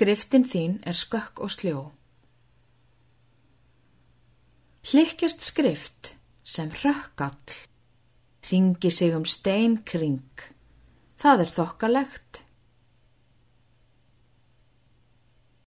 Skriftin þín er skökk og sljó. Hlikkjast skrift sem rökkall, ringi sig um stein kring. Það er þokkalegt